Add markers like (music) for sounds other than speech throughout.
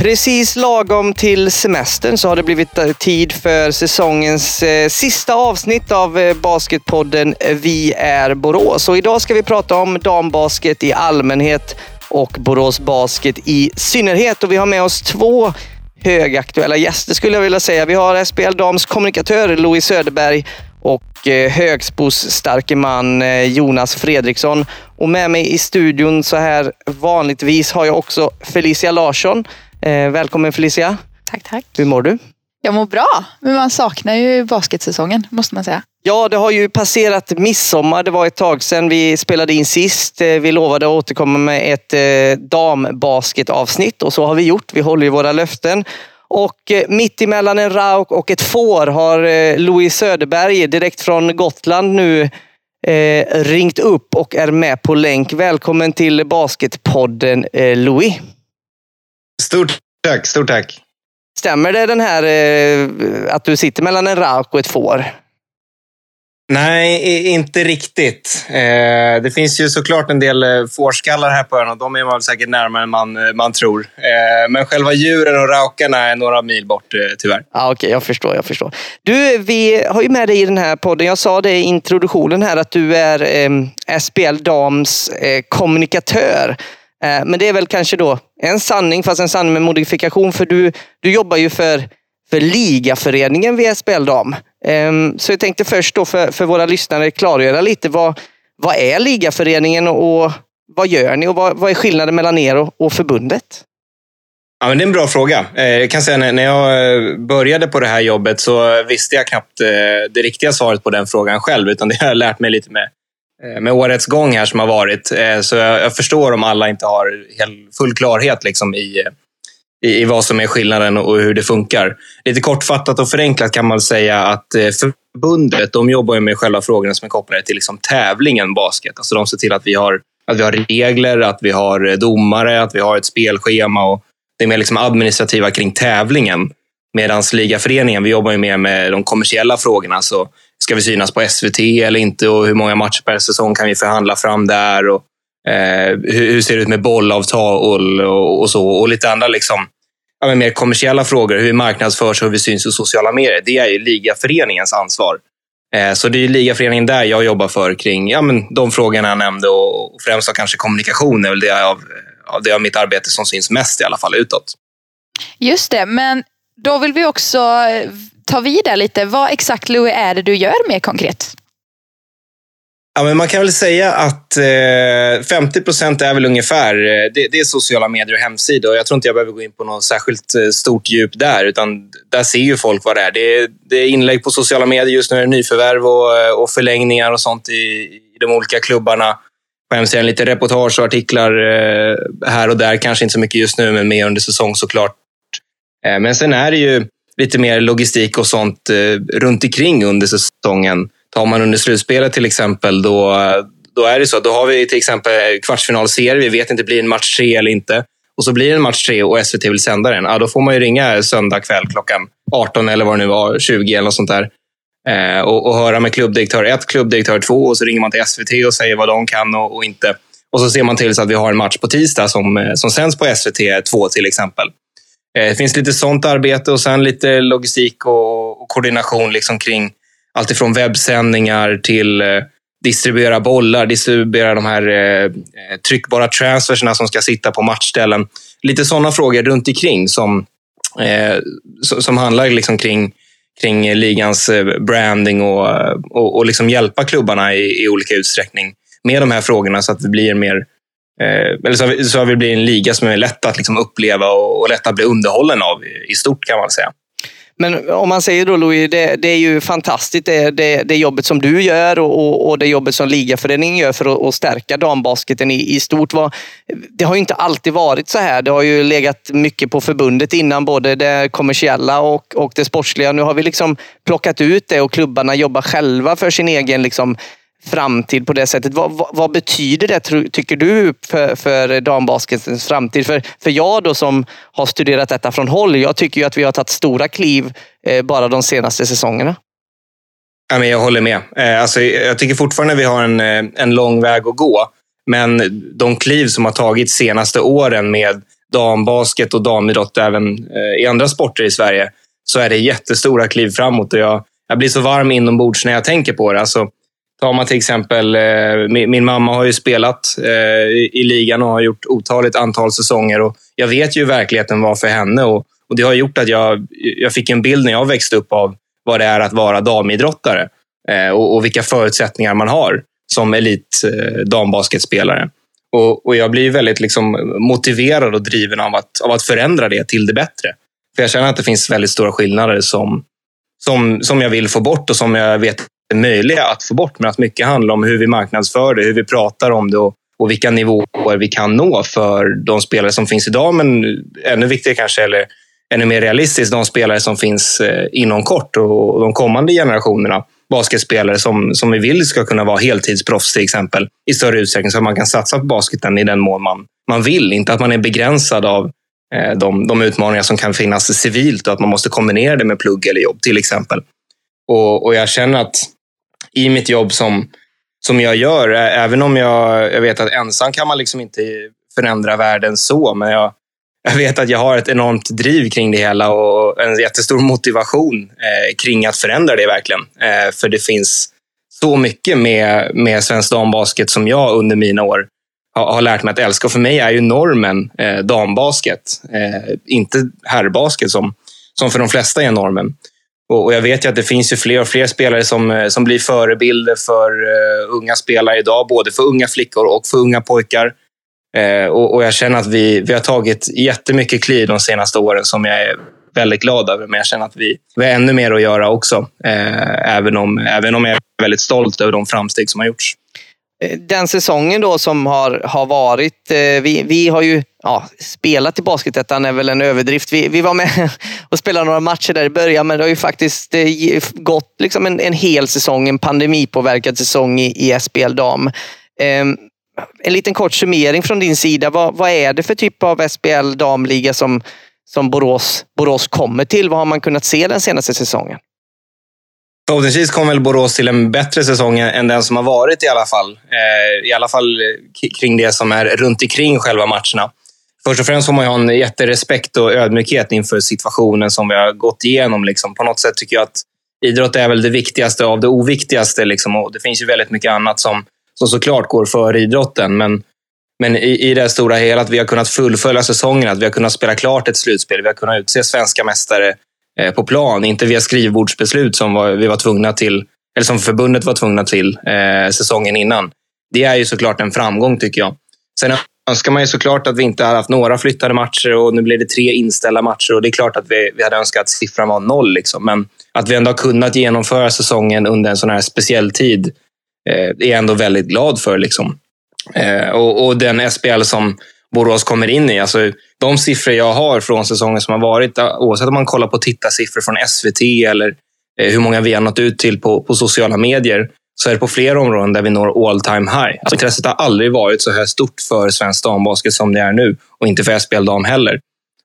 Precis lagom till semestern så har det blivit eh, tid för säsongens eh, sista avsnitt av eh, Basketpodden Vi är Borås. Och idag ska vi prata om dambasket i allmänhet och Borås Basket i synnerhet. Och vi har med oss två högaktuella gäster skulle jag vilja säga. Vi har SBL Dams kommunikatör Louis Söderberg och eh, Högsbos starke man eh, Jonas Fredriksson. Och med mig i studion så här vanligtvis har jag också Felicia Larsson. Eh, välkommen Felicia. Tack, tack. Hur mår du? Jag mår bra, men man saknar ju basketsäsongen, måste man säga. Ja, det har ju passerat midsommar. Det var ett tag sedan vi spelade in sist. Vi lovade att återkomma med ett dambasketavsnitt och så har vi gjort. Vi håller ju våra löften. Och eh, mitt emellan en rauk och ett får har eh, Louis Söderberg direkt från Gotland nu eh, ringt upp och är med på länk. Välkommen till Basketpodden eh, Louis. Stort tack, stort tack. Stämmer det den här eh, att du sitter mellan en rauk och ett får? Nej, inte riktigt. Eh, det finns ju såklart en del eh, fårskallar här på ön och de är man säkert närmare än man, eh, man tror. Eh, men själva djuren och raukarna är några mil bort eh, tyvärr. Ah, Okej, okay, jag förstår. jag förstår. Du, vi har ju med dig i den här podden. Jag sa det i introduktionen här att du är eh, SBL Dams eh, kommunikatör. Eh, men det är väl kanske då en sanning, fast en sanning med modifikation. För du, du jobbar ju för, för ligaföreningen vid SBL Dam. Ehm, så jag tänkte först då för, för våra lyssnare klargöra lite vad, vad är ligaföreningen och vad gör ni och vad, vad är skillnaden mellan er och, och förbundet? Ja, men det är en bra fråga. Eh, jag kan säga när jag eh, började på det här jobbet så visste jag knappt det riktiga svaret på den frågan själv, utan det har jag lärt mig lite med, Eh, med årets gång här som har varit. Eh, så jag förstår om alla inte har full klarhet liksom i, i, i vad som är skillnaden och hur det funkar. Lite kortfattat och förenklat kan man säga att eh, förbundet de jobbar med själva frågorna som är kopplade till liksom tävlingen basket. Alltså de ser till att vi har, att vi har regler, att vi har domare, att vi har ett spelschema och det är mer liksom administrativa kring tävlingen. Medan ligaföreningen, vi jobbar ju mer med de kommersiella frågorna. Så ska vi synas på SVT eller inte och hur många matcher per säsong kan vi förhandla fram där? Och Eh, hur, hur, ser det ut med bollavtal och, och, så? Och lite andra liksom, ja, mer kommersiella frågor. Hur vi marknadsförs och hur vi syns i sociala medier. Det är ju ligaföreningens ansvar. Eh, så det är ligaföreningen där jag jobbar för kring ja, men de frågorna jag nämnde och, och främst kanske kommunikation är väl det av, av det av mitt arbete som syns mest i alla fall utåt. Just det, men då vill vi också eh, ta vidare lite. Vad exakt Louis är det du gör mer konkret? Ja, men man kan väl säga att eh, 50 procent är väl ungefär eh, det, det, är sociala medier och hemsidor. Jag tror inte jag behöver gå in på något särskilt eh, stort djup där, utan där ser ju folk vad det är. Det är, det är inlägg på sociala medier. Just nu är det nyförvärv och, eh, och förlängningar och sånt i, i de olika klubbarna. På hemsidan lite reportage och artiklar eh, här och där. Kanske inte så mycket just nu, men mer under säsong såklart. Eh, men sen är det ju lite mer logistik och sånt eh, runt omkring under säsongen. Tar man under slutspelet till exempel, då, då är det så. Då har vi till exempel kvartsfinalserie. Vi vet inte, blir det en match tre eller inte? Och så blir det en match tre och SVT vill sända den. Ja, då får man ju ringa söndag kväll klockan 18 eller vad det nu var, 20 eller något sånt där. Eh, och, och, höra med klubbdirektör 1, klubbdirektör 2 och så ringer man till SVT och säger vad de kan och, och, inte. Och så ser man till så att vi har en match på tisdag som, eh, som sänds på SVT 2 till exempel. Eh, det finns lite sånt arbete och sen lite logistik och, och koordination liksom kring alltifrån webbsändningar till eh, distribuera bollar, distribuera de här eh, tryckbara transferserna som ska sitta på matchställen. Lite sådana frågor runt omkring som, eh, som handlar liksom kring, kring ligans eh, branding och, och, och liksom hjälpa klubbarna i, i, olika utsträckning med de här frågorna så att vi blir mer Eh, eller så, vi, så vi blivit en liga som är lätt att liksom uppleva och, och lätt att bli underhållen av i stort kan man säga. Men om man säger då Louis, det, det är ju fantastiskt det, det, det, jobbet som du gör och, och det jobbet som ligaföreningen gör för att, att stärka dambasketen i, i stort. Var, det har ju inte alltid varit så här. Det har ju legat mycket på förbundet innan, både det kommersiella och, och det sportsliga. Nu har vi liksom plockat ut det och klubbarna jobbar själva för sin egen liksom, framtid på det sättet. Vad, vad, vad, betyder det, tycker du, för, för dambasketens framtid? För, för jag då som har studerat detta från håll, jag tycker ju att vi har tagit stora kliv eh, bara de senaste säsongerna. Ja, men jag håller med. Eh, alltså, jag tycker fortfarande vi har en, eh, en lång väg att gå. Men de kliv som har tagits senaste åren med dambasket och damidrott även eh, i andra sporter i Sverige, så är det jättestora kliv framåt. Och jag, jag blir så varm inombords när jag tänker på det. Alltså, tar man till exempel, eh, min, mamma har ju spelat eh, i, ligan och har gjort otaligt antal säsonger. Och jag vet ju hur verkligheten var för henne. Och, Det har gjort att jag, jag fick en bild när jag växte upp av vad det är att vara damidrottare eh, och, vilka förutsättningar man har som elit dambasketspelare. Och, jag blir väldigt liksom motiverad och driven av att, av att förändra det till det bättre. För Jag känner att det finns väldigt stora skillnader som, som, som jag vill få bort och som jag vet möjliga att få bort. Men att mycket handlar om hur vi marknadsför det, hur vi pratar om det och, och vilka nivåer vi kan nå för de spelare som finns idag. Men ännu viktigare kanske, eller ännu mer realistiskt, de spelare som finns eh, inom kort och de kommande generationerna basketspelare som, som vi vill ska kunna vara heltidsproffs till exempel i större utsträckning så att man kan satsa på basketen i den mån man, man vill. Inte att man är begränsad av eh, de, de utmaningar som kan finnas civilt och att man måste kombinera det med plugg eller jobb till exempel. Och, och jag känner att i mitt jobb som, som jag gör, även om jag, jag vet att ensam kan man liksom inte förändra världen så, men jag, jag vet att jag har ett enormt driv kring det hela och en jättestor motivation eh, kring att förändra det verkligen. Eh, för det finns så mycket med, med svensk dambasket som jag under mina år har, har lärt mig att älska. Och för mig är ju normen eh, dambasket, eh, inte herrbasket som, som för de flesta är normen. Och, och, jag vet ju att det finns ju fler och fler spelare som, eh, som blir förebilder för uh, unga spelare idag, både för unga flickor och för unga pojkar. Uh, och, och, jag känner att vi, vi har tagit jättemycket kliv de senaste åren som jag är väldigt glad över. Men jag känner att vi, vi har ännu mer att göra också. Eh, även, om, även om jag är väldigt stolt över de framsteg som har gjorts. Den säsongen då som har, har varit, eh, vi, vi har ju ja, spelat i Basketettan är väl en överdrift. Vi, vi var med (laughs) och spelade några matcher där i början, men det har ju faktiskt gått liksom en, en hel säsong, en pandemipåverkad säsong i, i SPL dam. Um, en liten kort summering från din sida. Vad, vad är det för typ av SPL damliga som, som Borås, Borås kommer till? Vad har man kunnat se den senaste säsongen? Förhoppningsvis kommer väl Borås till en bättre säsong än den som har varit i alla fall. Eh, I alla fall kring det som är runt omkring själva matcherna. Först och främst får man ha en jätterespekt och ödmjukhet inför situationen som vi har gått igenom. Liksom. På något sätt tycker jag att idrott är väl det viktigaste av det oviktigaste. Liksom. Och det finns ju väldigt mycket annat som som såklart går före idrotten. Men, men i, i det stora hela, att vi har kunnat fullfölja säsongen, att vi har kunnat spela klart ett slutspel, vi har kunnat utse svenska mästare eh, på plan, inte via skrivbordsbeslut som var, vi var tvungna till, eller som förbundet var tvungna till eh, säsongen innan. Det är ju såklart en framgång tycker jag. Sen önskar man ju såklart att vi inte hade haft några flyttade matcher och nu blir det tre inställda matcher och det är klart att vi, vi hade önskat att siffran var noll. Liksom. Men att vi ändå har kunnat genomföra säsongen under en sån här speciell tid Eh, är ändå väldigt glad för. Liksom. Eh, och, och, den SPL som Borås kommer in i. Alltså, de siffror jag har från säsongen som har varit, eh, oavsett om man kollar på tittarsiffror från SVT eller eh, hur många vi har nått ut till på, på sociala medier, så är det på flera områden där vi når all time high. Alltså, intresset har aldrig varit så här stort för svensk dambasket som det är nu och inte för SPL dam heller.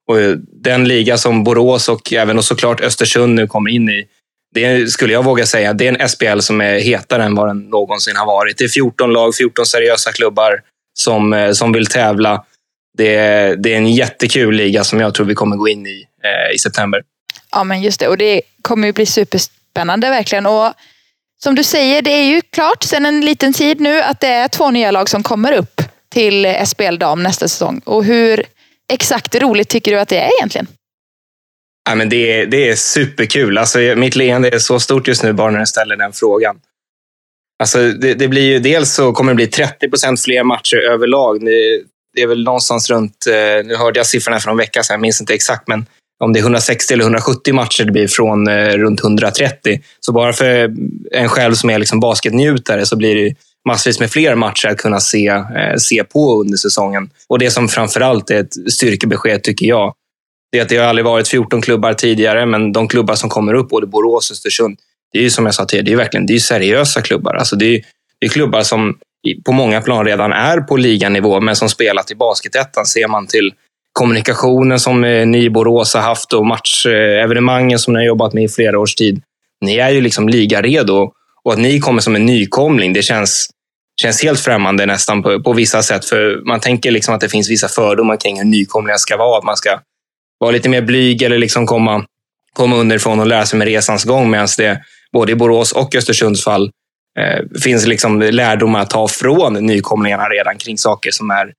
Och eh, den liga som Borås och även och såklart Östersund nu kommer in i det skulle jag våga säga, det är en SPL som är hetare än vad den någonsin har varit. Det är 14 lag, 14 seriösa klubbar som, eh, som vill tävla. Det är, det är en jättekul liga som jag tror vi kommer gå in i eh, i september. Ja, men just det. Och det kommer ju bli superspännande verkligen. Och som du säger, det är ju klart sedan en liten tid nu att det är två nya lag som kommer upp till SBL dam nästa säsong. Och hur exakt roligt tycker du att det är egentligen? Ja, men det, är, det är superkul. Alltså, mitt leende är så stort just nu bara när jag ställer den frågan. Alltså, det, det blir ju, dels så kommer det bli 30 procent fler matcher överlag. Det, det, är väl någonstans runt, eh, nu hörde jag siffrorna för en vecka sedan, jag minns inte exakt, men om det är 160 eller 170 matcher det blir från eh, runt 130. Så bara för en själv som är liksom basketnjutare så blir det massvis med fler matcher att kunna se, eh, se på under säsongen. Och det som framförallt är ett styrkebesked tycker jag, det, är att det har aldrig varit 14 klubbar tidigare, men de klubbar som kommer upp, både Borås och Östersund, det är ju som jag sa tidigare, det är verkligen det är seriösa klubbar. Alltså det, är, det är klubbar som på många plan redan är på liganivå, men som spelat i basketettan. Ser man till kommunikationen som eh, ni i Borås har haft och matchevenemangen som ni har jobbat med i flera års tid. Ni är ju liksom ligaredo och att ni kommer som en nykomling, det känns, känns helt främmande nästan på, på vissa sätt. För Man tänker liksom att det finns vissa fördomar kring hur nykomlingar ska vara. Att man ska vara lite mer blyg eller liksom komma, komma underifrån och lära sig med resans gång. Medan det både i Borås och Östersunds fall eh, finns liksom lärdomar att ta från nykomlingarna redan kring saker som är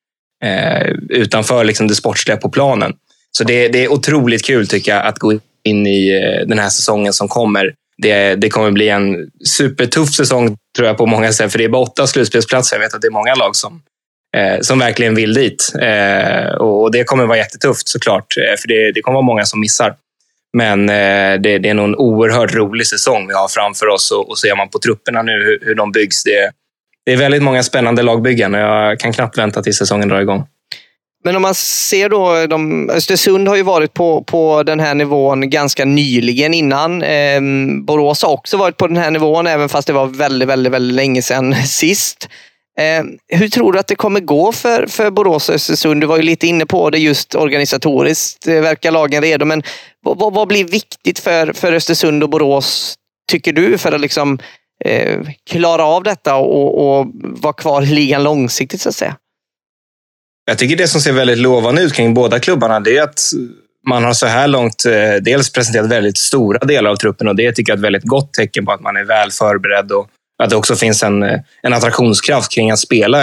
eh, utanför liksom det sportsliga på planen. Så det, det, är otroligt kul tycker jag att gå in i eh, den här säsongen som kommer. Det, det kommer bli en supertuff säsong tror jag på många sätt. För det är bara åtta slutspelsplatser. Jag vet att det är många lag som, eh, som verkligen vill dit. Eh, och, det kommer vara jättetufft såklart. Eh, för det, det kommer vara många som missar. Men eh, det, det, är nog en oerhört rolig säsong vi har framför oss. Och, och ser man på trupperna nu hur, hur de byggs. Det, det är väldigt många spännande lagbyggen och jag kan knappt vänta tills säsongen drar igång. Men om man ser då, de, Östersund har ju varit på, på den här nivån ganska nyligen innan. Ehm, Borås har också varit på den här nivån, även fast det var väldigt, väldigt, väldigt länge sedan (laughs) sist. Ehm, hur tror du att det kommer gå för, för Borås och Östersund? Du var ju lite inne på det just organisatoriskt. Det verkar lagen redo, men vad, vad blir viktigt för, för Östersund och Borås, tycker du, för att liksom, Eh, klara av detta och, och vara kvar i ligan långsiktigt, så att säga? Jag tycker det som ser väldigt lovande ut kring båda klubbarna det är att man har så här långt eh, dels presenterat väldigt stora delar av truppen och det tycker jag är ett väldigt gott tecken på att man är väl förberedd och att det också finns en, eh, en attraktionskraft kring att spela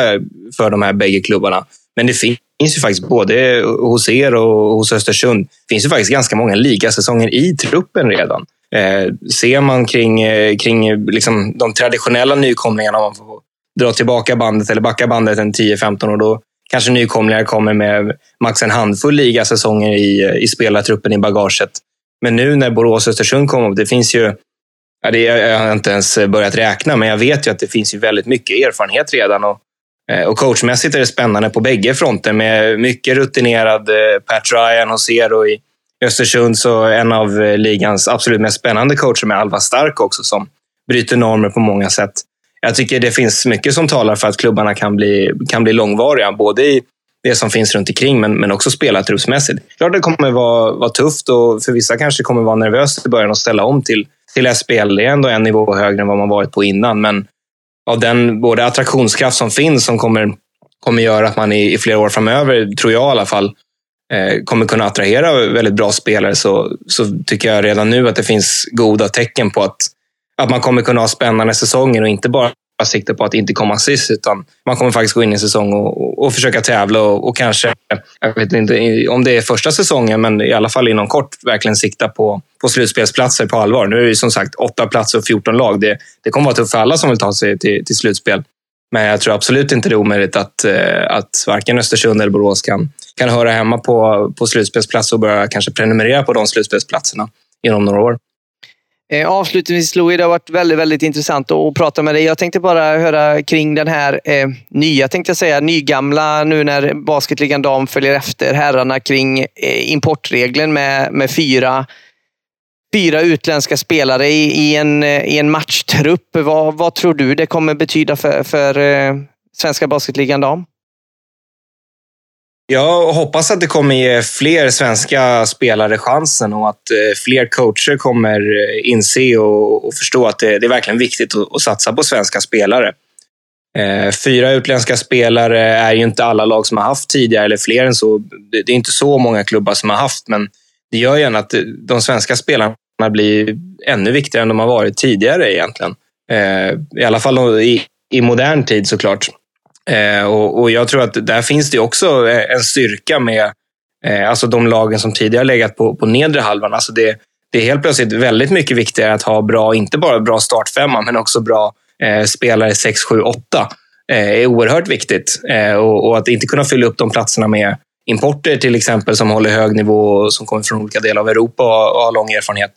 för de här bägge klubbarna. Men det finns ju faktiskt både hos er och hos Östersund finns ju faktiskt ganska många ligasäsonger i truppen redan. Eh, ser man kring, eh, kring eh, liksom de traditionella nykomlingarna, om man får dra tillbaka bandet eller backa bandet en 10-15 år, då kanske nykomlingar kommer med max en handfull ligasäsonger i, eh, i spelartruppen i bagaget. Men nu när Borås och Östersund kom upp, det finns ju Ja, det, jag har inte ens börjat räkna, men jag vet ju att det finns ju väldigt mycket erfarenhet redan. Och, eh, och coachmässigt är det spännande på bägge fronter med mycket rutinerad Pat Ryan hos er i Östersund så en av eh, ligans absolut mest spännande coacher med Alva Stark också som bryter normer på många sätt jag tycker det finns mycket som talar för att klubbarna kan bli, kan bli långvariga. Både i det som finns runt omkring men, men också spelartruppsmässigt. Klart det kommer vara, vara tufft och för vissa kanske kommer vara nervöst i början att ställa om till, till SPL. Det är ändå en nivå högre än vad man varit på innan. Men av den både attraktionskraft som finns som kommer, kommer göra att man i, i flera år framöver, tror jag i alla fall, Eh, kommer kunna attrahera väldigt bra spelare så, så tycker jag redan nu att det finns goda tecken på att att man kommer kunna ha spännande säsonger och inte bara sikta på att inte komma sist, utan man kommer faktiskt gå in i en säsong och, och, och försöka tävla och, och, kanske, jag vet inte om det är första säsongen, men i alla fall inom kort verkligen sikta på, på slutspelsplatser på allvar. Nu är det som sagt åtta platser och 14 lag. Det, det kommer vara tufft för alla som vill ta sig till, till slutspel. Men jag tror absolut inte det är omöjligt att, eh, att varken Östersund eller Borås kan, kan höra hemma på, på slutspelsplats och börja kanske prenumerera på de slutspelsplatserna inom några år. Eh, avslutningsvis Louis, det har varit väldigt, väldigt intressant att prata med dig. Jag tänkte bara höra kring den här eh, nya, tänkte jag säga, nygamla nu när basketligan dam följer efter herrarna kring eh, importregeln med, med fyra, fyra utländska spelare i, i, en, i en matchtrupp. Vad, vad tror du det kommer betyda för, för eh, svenska basketligan dam? Jag hoppas att det kommer ge fler svenska spelare chansen och att eh, fler coacher kommer eh, inse och, förstå att det, är verkligen viktigt att, satsa på svenska spelare. Eh, fyra utländska spelare är ju inte alla lag som har haft tidigare, eller fler än så. Det är inte så många klubbar som har haft, men det gör ju att eh, de svenska spelarna blir ännu viktigare än de har varit tidigare egentligen. I alla fall i, i modern tid såklart. Eh, och, och, jag tror att där finns det också eh, en styrka med eh, alltså de lagen som tidigare legat på, på nedre halvan. Alltså det, det är helt plötsligt väldigt mycket viktigare att ha bra, inte bara bra startfemma, men också bra eh, spelare 6, 7, 8. är oerhört viktigt. Eh, och, och, att inte kunna fylla upp de platserna med importer till exempel som håller hög nivå och som kommer från olika delar av Europa och, och har lång erfarenhet.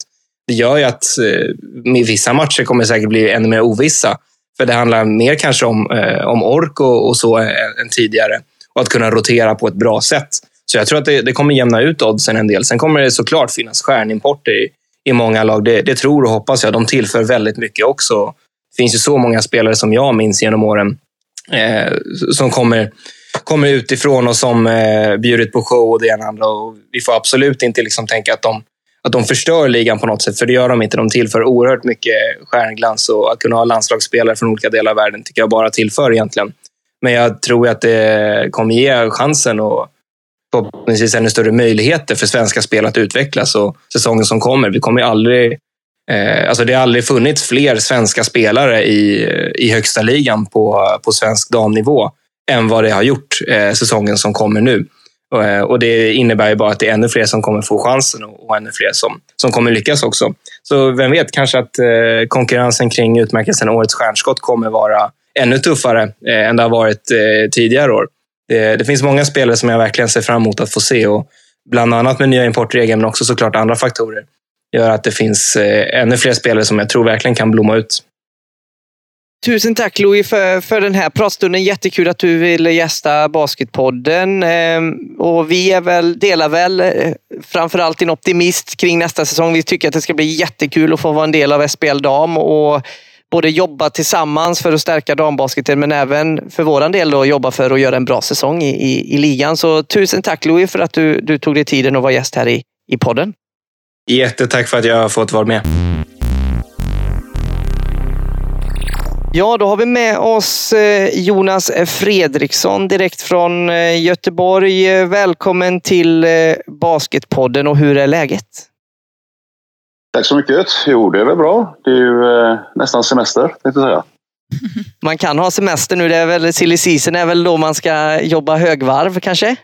Det gör ju att eh, vissa matcher kommer säkert bli ännu mer ovissa. För det handlar mer kanske om, eh, om ork och, och så än, än, tidigare. Och att kunna rotera på ett bra sätt. Så jag tror att det, det kommer jämna ut oddsen en del. Sen kommer det såklart finnas stjärnimporter i, i många lag. Det, det tror och hoppas jag. De tillför väldigt mycket också. Det finns ju så många spelare som jag minns genom åren eh, som kommer, kommer utifrån och som eh, bjudit på show och det ena och andra. Och vi får absolut inte liksom tänka att de att de förstör ligan på något sätt, för det gör de inte. De tillför oerhört mycket stjärnglans och att kunna ha landslagsspelare från olika delar av världen tycker jag bara tillför egentligen. Men jag tror att det kommer ge chansen och förhoppningsvis ännu större möjligheter för svenska spel att utvecklas. Och säsongen som kommer, vi kommer aldrig Eh, alltså det har aldrig funnits fler svenska spelare i, i högsta ligan på, på svensk damnivå än vad det har gjort eh, säsongen som kommer nu. Eh, och, Det innebär ju bara att det är ännu fler som kommer få chansen och, ännu fler som, som kommer lyckas också. Så vem vet, kanske att eh, konkurrensen kring utmärkelsen Årets stjärnskott kommer vara ännu tuffare eh, än det har varit tidigare år. Det, det, finns många spelare som jag verkligen ser fram emot att få se. Och bland annat med nya importregeln, men också såklart andra faktorer gör att det finns ännu fler spelare som jag tror verkligen kan blomma ut. Tusen tack Louis för, för den här pratstunden. Jättekul att du ville gästa Basketpodden. Ehm, och vi är väl, delar väl eh, framförallt en optimist kring nästa säsong. Vi tycker att det ska bli jättekul att få vara en del av SPL Dam och både jobba tillsammans för att stärka dambasketen men även för våran del då jobba för att göra en bra säsong i, i, i ligan. Så tusen tack Louis för att du, du tog dig tiden att vara gäst här i, i podden. Jättetack för att jag har fått vara med. Ja, då har vi med oss eh, Jonas Fredriksson direkt från eh, Göteborg. Välkommen till eh, Basketpodden och hur är läget? Tack så mycket. Jo, det är väl bra. Det är ju nästan semester, tänkte jag säga. (laughs) Man kan ha semester nu. Det är väl silly season är väl då man ska jobba högvarv kanske?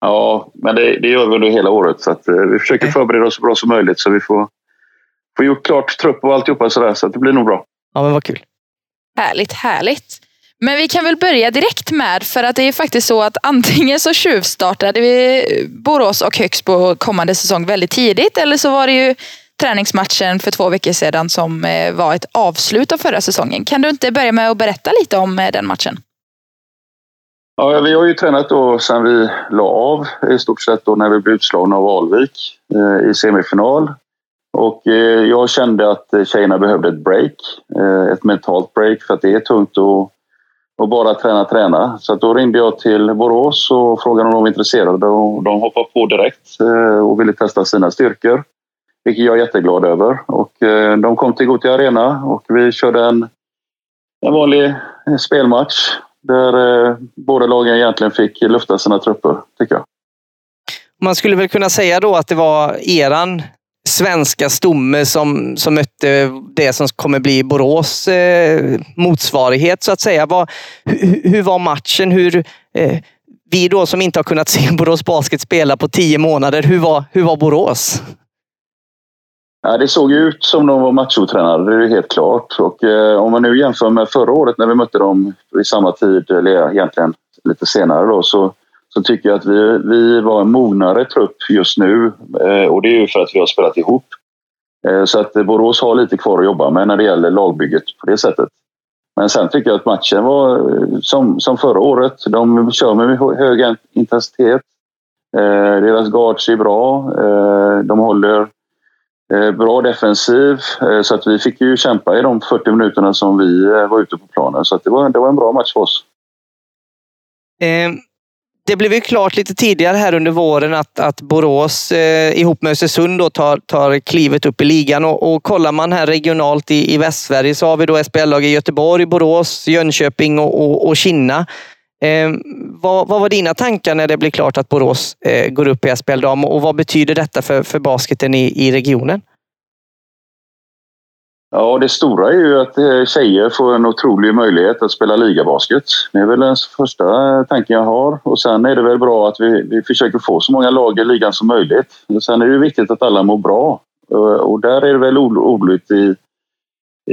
Ja, men det, det gör vi under hela året. Så att, eh, vi försöker förbereda oss så bra som möjligt så vi får, får gjort klart trupp och alltihopa sådär. Så att det blir nog bra. Ja, men vad kul. Härligt, härligt. Men vi kan väl börja direkt med, för att det är faktiskt så att antingen så tjuvstartade vi Borås och Högsbo kommande säsong väldigt tidigt eller så var det ju träningsmatchen för två veckor sedan som eh, var ett avslut av förra säsongen. Kan du inte börja med att berätta lite om eh, den matchen? Ja, vi har ju tränat då sedan vi la av i stort sett då när vi blev utslagna av Alvik eh, i semifinal. Och eh, jag kände att eh, tjejerna behövde ett break, eh, ett mentalt break för att det är tungt att, att bara träna, träna. Så då ringde jag till Borås och frågade om de var intresserade och de hoppade på direkt och ville testa sina styrkor. Vilket jag är jätteglad över. Och de kom till Gothia Arena och vi körde en, en vanlig spelmatch där båda lagen egentligen fick lufta sina trupper, tycker jag. Man skulle väl kunna säga då att det var eran svenska stomme som, som mötte det som kommer bli Borås eh, motsvarighet så att säga. Var, hur, hur var matchen? Hur, eh, vi då som inte har kunnat (laughs) se Borås Basket spela på tio månader, hur var, hur var Borås? Ja, det såg ju ut som de var machotränade, det är helt klart. Och, eh, om man nu jämför med förra året när vi mötte dem vid samma tid, eller egentligen lite senare då, så, så tycker jag att vi, vi var en mognare trupp just nu. Eh, och det är ju för att vi har spelat ihop. Eh, så att Borås har lite kvar att jobba med när det gäller lagbygget på det sättet. Men sen tycker jag att matchen var eh, som, som förra året. De kör med hög intensitet. Deras guards är bra. De håller bra defensiv, så att vi fick ju kämpa i de 40 minuterna som vi var ute på planen. Så det, var, det var en bra match för oss det blev ju klart lite tidigare här under våren att, att Borås eh, ihop med Östersund då tar, tar klivet upp i ligan. Och, och kollar man här regionalt i, i Västsverige så har vi då SPL-lag i Göteborg, Borås, Jönköping och, och, och Kinna. Eh, vad, vad, var dina tankar när det blev klart att Borås eh, går upp i SPL Dam och vad betyder detta för, för basketen i, i regionen? Ja, det stora är ju att eh, tjejer får en otrolig möjlighet att spela ligabasket. Det är väl den första tanken jag har. Och sen är det väl bra att vi, vi försöker få så många lag i ligan som möjligt. Sen är det viktigt att alla mår bra. Och där är det väl oroligt i,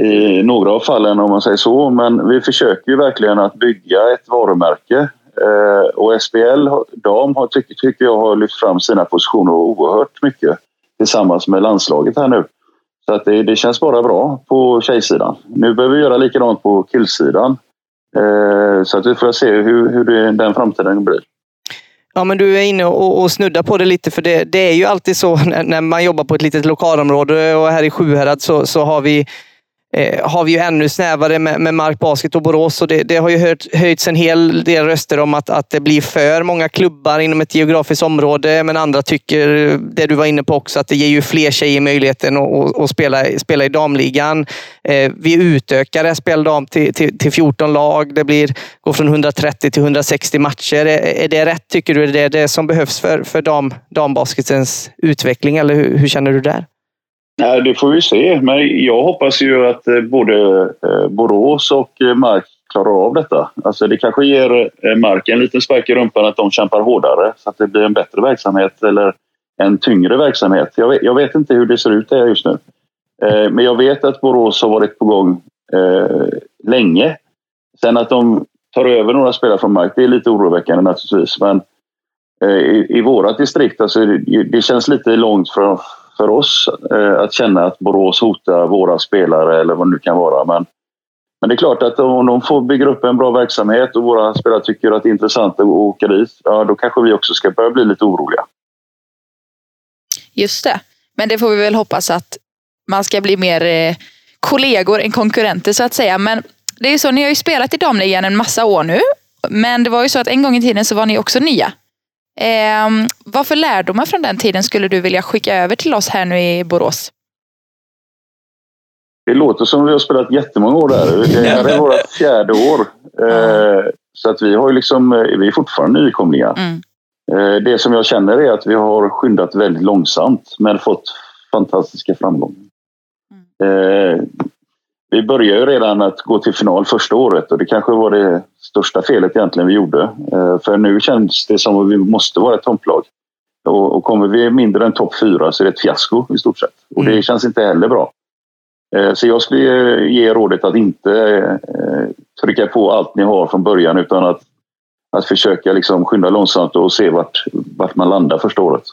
i några av fallen om man säger så. Men vi försöker ju verkligen att bygga ett varumärke. Eh, och SBL dam har, tycker jag har lyft fram sina positioner oerhört mycket tillsammans med landslaget här nu. Så att det, det känns bara bra på tjejsidan. Nu behöver vi göra likadant på killsidan. Eh, så att vi får se hur, hur det, den framtiden blir. Ja, men du är inne och, och snuddar på det lite, för det, det är ju alltid så när, när, man jobbar på ett litet lokalområde och här i Sjuhärad så, så har vi eh, har vi ju ännu snävare med, med Mark Basket och Borås. Och det, det har ju hört, höjts en hel del röster om att, att det blir för många klubbar inom ett geografiskt område. Men andra tycker, det du var inne på också, att det ger ju fler tjejer möjligheten att, att, att spela, spela i damligan. Eh, vi utökar SPL dam till, till, till 14 lag. Det blir, går från 130 till 160 matcher. Är, är det rätt tycker du? Är det det som behövs för, för dam, dambasketens utveckling? Eller hur, hur känner du där? Nej, det får vi se. Men jag hoppas ju att eh, både eh, Borås och eh, Mark klarar av detta. Alltså det kanske ger Mark en liten spark i rumpan att de kämpar hårdare så att det blir en bättre verksamhet eller en tyngre verksamhet. Jag vet, jag vet inte hur det ser ut där just nu. Men jag vet att Borås har varit på gång länge. Sen att de tar över några spelare från Mark, det är lite oroväckande naturligtvis. Men i, i vårat distrikt, alltså, det, det känns lite långt från för oss eh, att känna att Borås hotar våra spelare eller vad det nu kan vara. Men, men det är klart att om de får bygga upp en bra verksamhet och våra spelare tycker att det är intressant att åka dit, ja då kanske vi också ska börja bli lite oroliga. Just det. Men det får vi väl hoppas att man ska bli mer eh, kollegor än konkurrenter så att säga. Men det är ju så, ni har ju spelat i damligan en massa år nu. Men det var ju så att en gång i tiden så var ni också nya. Eh, vad för lärdomar från den tiden skulle du vilja skicka över till oss här nu i Borås? Det låter som vi har spelat jättemånga år där. Det här är vårt (laughs) fjärde år. Eh, så att vi, har liksom, eh, vi är fortfarande nykomlingar. Mm. Eh, det som jag känner är att vi har skyndat väldigt långsamt men fått fantastiska framgångar. Mm. Vi började ju redan att gå till final första året och det kanske var det största felet egentligen vi gjorde. Eh, för nu känns det som att vi måste vara ett topplag. Och kommer vi mindre än topp fyra så är det ett fiasko i stort sett. Och det mm. känns inte heller bra. Eh, så jag skulle ge rådet att inte eh, trycka på allt ni har från början utan att, att försöka liksom skynda långsamt och se vart, vart man landar första året.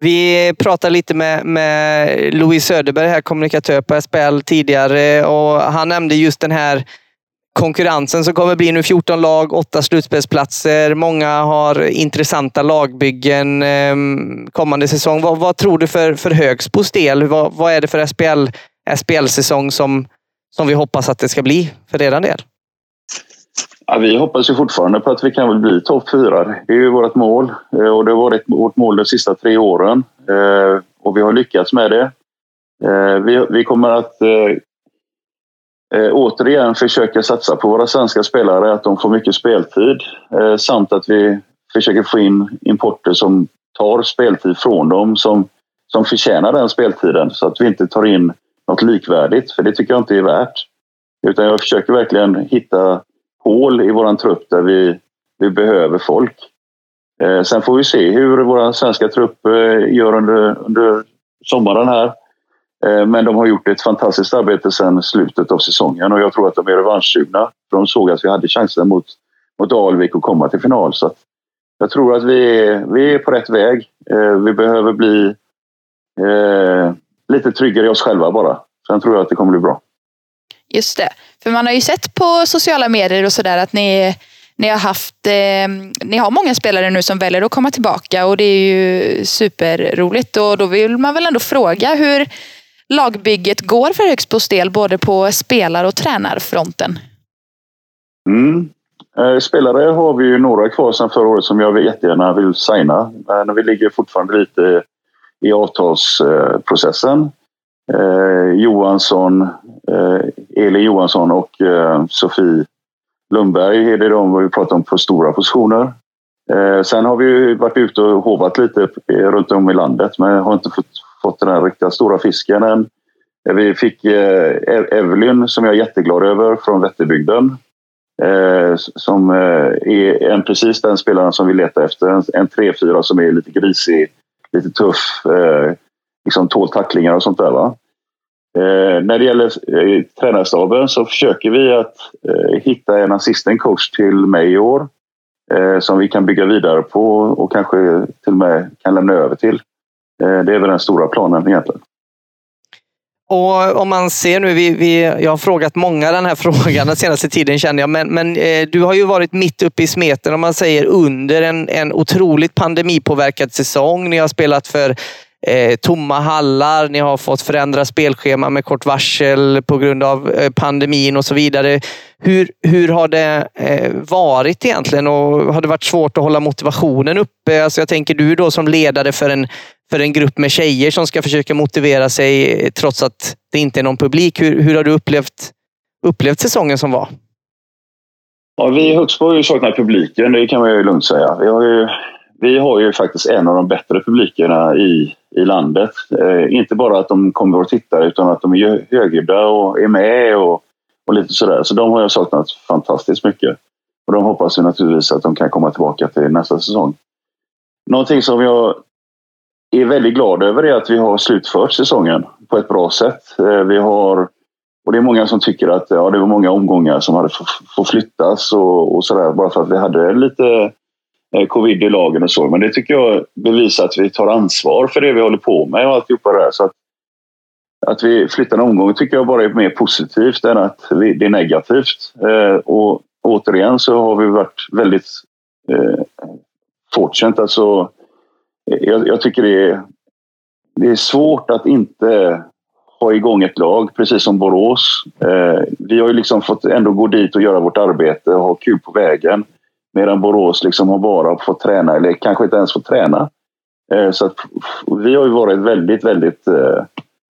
Vi pratade lite med, med Louis Söderberg, här, kommunikatör på SPL tidigare och han nämnde just den här konkurrensen som kommer bli nu 14 lag, 8 slutspelsplatser. Många har intressanta lagbyggen ehm, kommande säsong. Vad, vad, tror du för, för Högsbos del? Vad, vad är det för SPL, SPL-säsong som, som vi hoppas att det ska bli för er del? Ja, vi hoppas ju fortfarande på att vi kan väl bli topp fyra. Det är ju vårt mål eh, och det har varit vårt mål de sista tre åren eh, och vi har lyckats med det. Eh, vi, vi kommer att återigen försöka satsa på våra svenska spelare, att de får mycket speltid samt att vi försöker få in importer som tar speltid från dem som, som förtjänar den speltiden så att vi inte tar in något likvärdigt, för det tycker jag inte är värt. Utan jag försöker verkligen hitta hål i vår trupp där vi, vi behöver folk. Eh, sen får vi se hur vår svenska trupp eh, gör under, under sommaren här. Eh, men de har gjort ett fantastiskt arbete sedan slutet av säsongen och jag tror att de är revanschsugna. De såg att vi hade chansen mot, mot Alvik att komma till final. Så jag tror att vi är, vi är på rätt väg. Eh, vi behöver bli eh, lite tryggare i oss själva bara. Sen tror jag att det kommer bli bra. Just det. För man har ju sett på sociala medier och sådär att ni, ni har haft, eh, ni har många spelare nu som väljer att komma tillbaka och det är ju superroligt. Och då vill man väl ändå fråga hur lagbygget går för Högsbos del, både på spelar och tränarfronten? Mm. Eh, spelare har vi ju några kvar sedan förra året som jag jättegärna vill signa. Men vi ligger fortfarande lite i avtalsprocessen. Eh, Johansson, Eh, Eli Johansson och eh, Sofie Lundberg är det de vi pratar om på stora positioner. Eh, sen har vi varit ute och hovat lite runt om i landet men har inte fått, fått den här riktigt stora fisken än. Vi fick Evelyn som jag är jätteglad över från Vätterbygden. Som är en, precis den spelaren som vi letar efter. En, en 3-4 som är lite grisig, lite tuff, liksom tål tacklingar och sånt där. Va? Eh, när det gäller eh, tränarstaben så försöker vi att eh, hitta en assistent coach till mig i år eh, som vi kan bygga vidare på och kanske till och med kan lämna över till. Eh, det är väl den stora planen egentligen. Och om man ser nu, vi, vi, jag har frågat många den här (laughs) frågan den senaste tiden känner jag, men, men eh, du har ju varit mitt uppe i smeten om man säger under en, en otroligt pandemipåverkad säsong. Ni har spelat för eh, tomma hallar, ni har fått förändra spelschema med kort varsel på grund av eh, pandemin och så vidare. Hur, hur har det eh, varit egentligen och har det varit svårt att hålla motivationen uppe? Alltså jag tänker du då som ledare för en, för en grupp med tjejer som ska försöka motivera sig eh, trots att det inte är någon publik. Hur, hur har du upplevt, upplevt säsongen som var? Ja, vi i Högsbo har ju saknat publiken, det kan man ju lugnt säga. Vi har ju, vi har ju faktiskt en av de bättre publikerna i, i landet. Eh, inte bara att de kommer och tittar utan att de är högljudda och är med och, och lite sådär. Så de har jag saknat fantastiskt mycket. Och de hoppas ju naturligtvis att de kan komma tillbaka till nästa säsong. Någonting som jag är väldigt glad över är att vi har slutfört säsongen på ett bra sätt. Eh, vi har och det är många som tycker att ja, det var många omgångar som hade fått flyttas och, och sådär bara för att vi hade lite Eh, covid i lagen och så. Men det tycker jag bevisar att vi tar ansvar för det vi håller på med och alltihopa det där. Så att, att vi flyttar en omgång tycker jag bara är mer positivt än att vi, det är negativt. Eh, och återigen så har vi varit väldigt eh, fortsatt. Alltså, eh, jag, jag tycker det är, det är svårt att inte ha igång ett lag, precis som Borås. Eh, vi har ju liksom fått ändå gå dit och göra vårt arbete och ha kul på vägen. Medan Borås liksom har bara fått träna, eller kanske inte ens fått träna. Eh, så att, vi har ju varit väldigt, väldigt eh,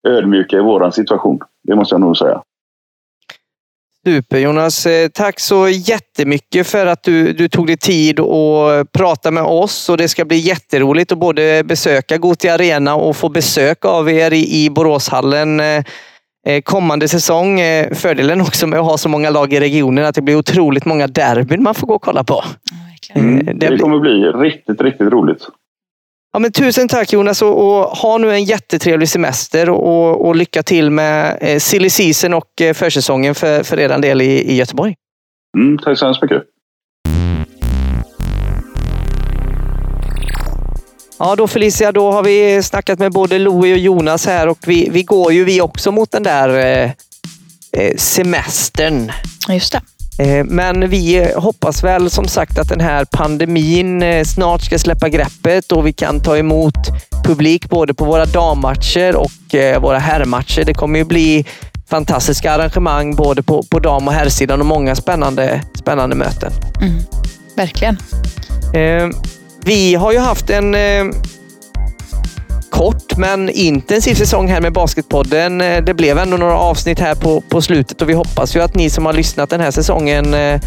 ödmjuka i våran situation. Det måste jag nog säga. Super Jonas. Eh, tack så jättemycket för att du, du tog dig tid att prata med oss och det ska bli jätteroligt att både besöka Gotia Arena och få besök av er i, i Boråshallen kommande säsong. Fördelen också med att ha så många lag i regionen att det blir otroligt många derbyn man får gå och kolla på. Mm, det kommer bli riktigt, riktigt roligt. Ja, men tusen tack Jonas och, och ha nu en jättetrevlig semester och, och lycka till med eh, silly season och eh, försäsongen för, för er del i, i Göteborg. Mm, tack så hemskt mycket. Ja, då Felicia, då har vi snackat med både Louie och Jonas här och vi, vi går ju vi också mot den där eh, eh semestern. Just det. Eh, men vi hoppas väl som sagt att den här pandemin eh, snart ska släppa greppet och vi kan ta emot publik både på våra dammatcher och eh, våra herrmatcher. Det kommer ju bli fantastiska arrangemang både på, på dam och herrsidan och många spännande, spännande möten. Mm, verkligen. Vi har ju haft en kort men intensiv säsong här med Basketpodden. Eh, det blev ändå några avsnitt här på, på slutet och vi hoppas ju att ni som har lyssnat den här säsongen eh,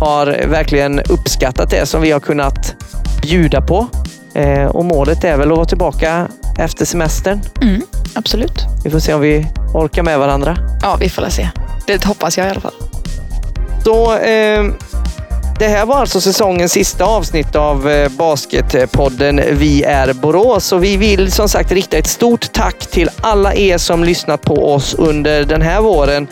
har verkligen uppskattat det som vi har kunnat bjuda på. Eh, och målet är väl att vara tillbaka efter semestern. Mm, absolut. Vi får se om vi orkar med varandra. Ja, vi får se. Det hoppas jag i alla fall. Så eh, det här var alltså säsongens sista avsnitt av eh, Basketpodden Vi är Borås och vi vill som sagt rikta ett stort tack till alla er som lyssnat på oss under den här våren.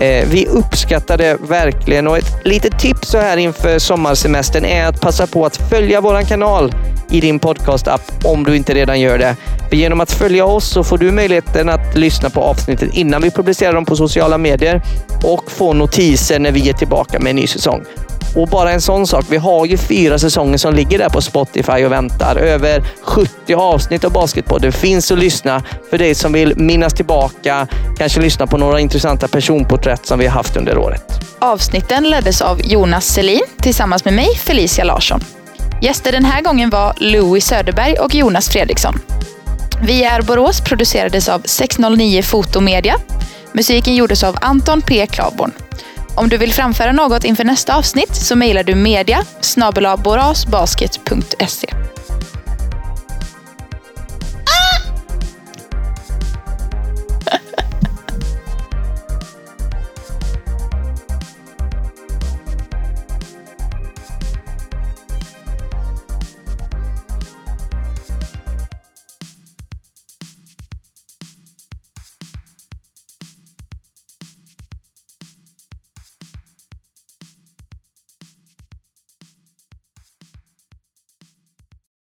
Eh, vi uppskattar det verkligen och ett litet tips så här inför sommarsemestern är att passa på att följa våran kanal i din podcastapp om du inte redan gör det. För genom att följa oss så får du möjligheten att lyssna på avsnittet innan vi publicerar dem på sociala medier och få notiser när vi är tillbaka med en ny säsong. Och bara en sån sak. Vi har ju fyra säsonger som ligger där på Spotify och väntar. Över 70 avsnitt av Basketpodden finns att lyssna för dig som vill minnas tillbaka. Kanske lyssna på några intressanta personporträtt som vi har haft under året. Avsnitten leddes av Jonas Selin tillsammans med mig, Felicia Larsson. Gäster den här gången var Louis Söderberg och Jonas Fredriksson. Vi är Borås producerades av 609 Fotomedia. Musiken gjordes av Anton P. Klavborn. Om du vill framföra något inför nästa avsnitt så mejlar du media snabelaborasbasket.se